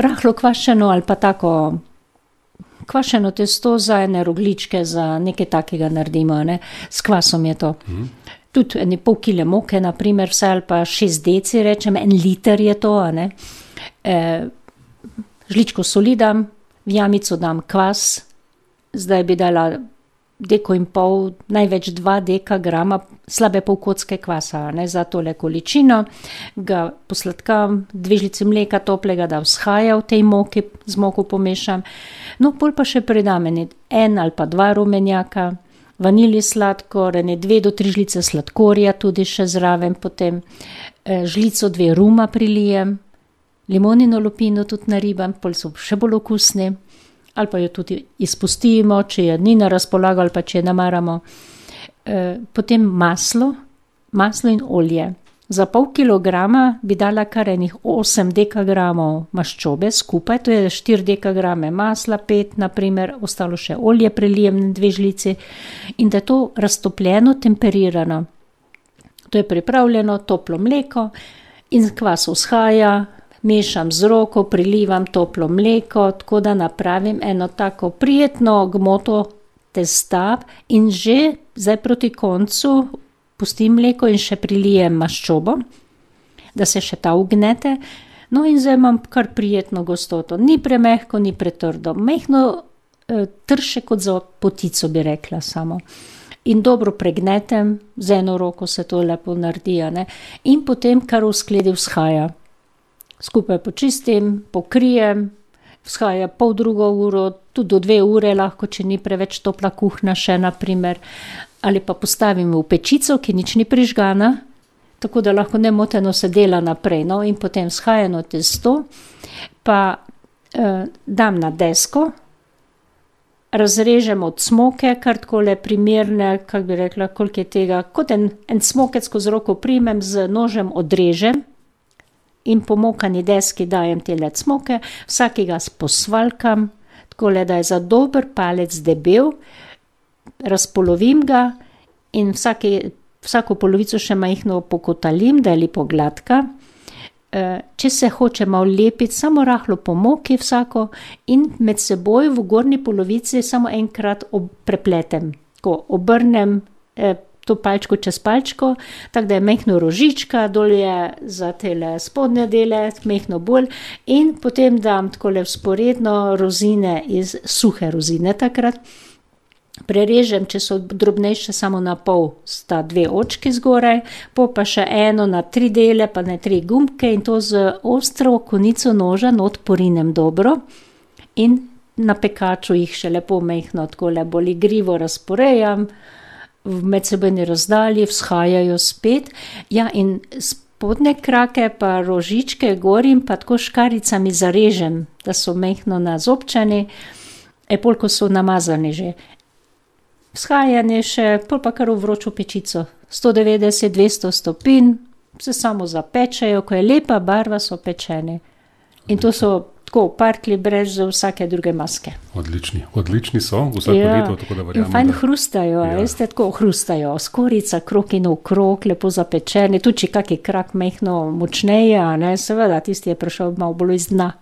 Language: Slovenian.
rahlo kvašeno ali pa tako kvašeno testo za ene rogličke, za nekaj takega naredimo, ne. S kvasom je to. Tudi ene pol kile moke, na primer, vse ali pa šest deci rečem, en liter je to, ne. žličko soli dam, v jamico dam kvas, zdaj bi dala deko in pol, največ dva deka grama, slabe pol kocke kvasa, ne, za tole količino. Ga posladkam, dve žlici mleka toplega, da vzhaja v tej moki, z moko pomešam. No, pol pa še pridam ene en ali pa dva rumenjaka, vaniljev sladkor, ene dve do tri žlice sladkorja tudi še zraven potem. žlico, dve ruma prilijem, limonino lupino tudi naribam, pol so še bolj okusni. Ali pa jo tudi izpustimo, če je ni na razpolago ali pa če je ne maramo. potem maslo, maslo in olje. Za pol kilograma bi dala kar ene osem dekagramov maščobe skupaj, to je štiri dekagrame masla, pet na primer, ostalo še olje prilijem, dve žlici. In da je to raztopljeno, temperirano. To je pripravljeno, toplo mleko in kvas vzhaja, mešam z roko, prilivam toplo mleko, tako da napravim eno tako prijetno gmoto testa in že zdaj proti koncu pustim mleko in še prilijem maščobo, da se še ta vgnete. No, in zdaj imam kar prijetno gostoto, ni premehko, ni pretrdo, majhno, trše kot za potico, bi rekla samo. In dobro pregnetem, z eno roko se to lepo naredi, a ne. In potem kar v skledi vzhaja. Skupaj počistim, pokrijem, vzhaja poldrugo uro, tudi do dve ure lahko, če ni preveč topla kuhinja še, na primer. Ali pa postavim v pečico, ki nič ni prižgana, tako da lahko nemoteno se dela naprej, no, in potem vzhajano testo pa, dam na desko, razrežem od smoke kar takole primerne, kako bi rekla, koliko je tega, kot en, en smokec skozi roko primem, z nožem odrežem in po mokani deski dajem tele cmoke, vsakega posvaljkam, takole, da je za dober palec debel, razpolovim ga in vsako polovico še majhno pokotalim, da je lepo gladka. če se hoče malo lepiti, samo rahlo pomoki vsako in med seboj v zgornji polovici samo enkrat prepletem. Tako, obrnem, to palčko čez palčko, tako da je majhno rožička, dol je za tele spodnje dele, majhno bolj, in potem dam takole vzporedno rozine iz, suhe rozine takrat, prerežem, če so drobnejše, samo na pol, sta dve očki zgoraj, pol pa še eno na tri dele pa na tri gumbke in to z ostro konico noža not porinem dobro. In na pekaču jih še lepo majhno takole bolj igrivo razporejam, v medsebojni razdalji, vzhajajo spet. Ja, in spodnje krake pa rožičke gorim pa tako s škarjicami zarežem, da so majhno nazobčani, pol ko so namazani že. Vzhajanje še, pol pa kar v vročo pečico. Sto devetdeset, dvesto stopinj, se samo zapečejo, ko je lepa barva, so pečeni. In to so tako parklji brez vsake druge maske. Odlični, odlični so, vsako leto, tako da verjamem, da... Ja, in fajn hrustajo, a veste, tako hrustajo, skorjica kroki naokrog, lepo zapečeni, tudi če kaki krak majhno močneje, ne, seveda, tisti je prišel malo bolj iz dna.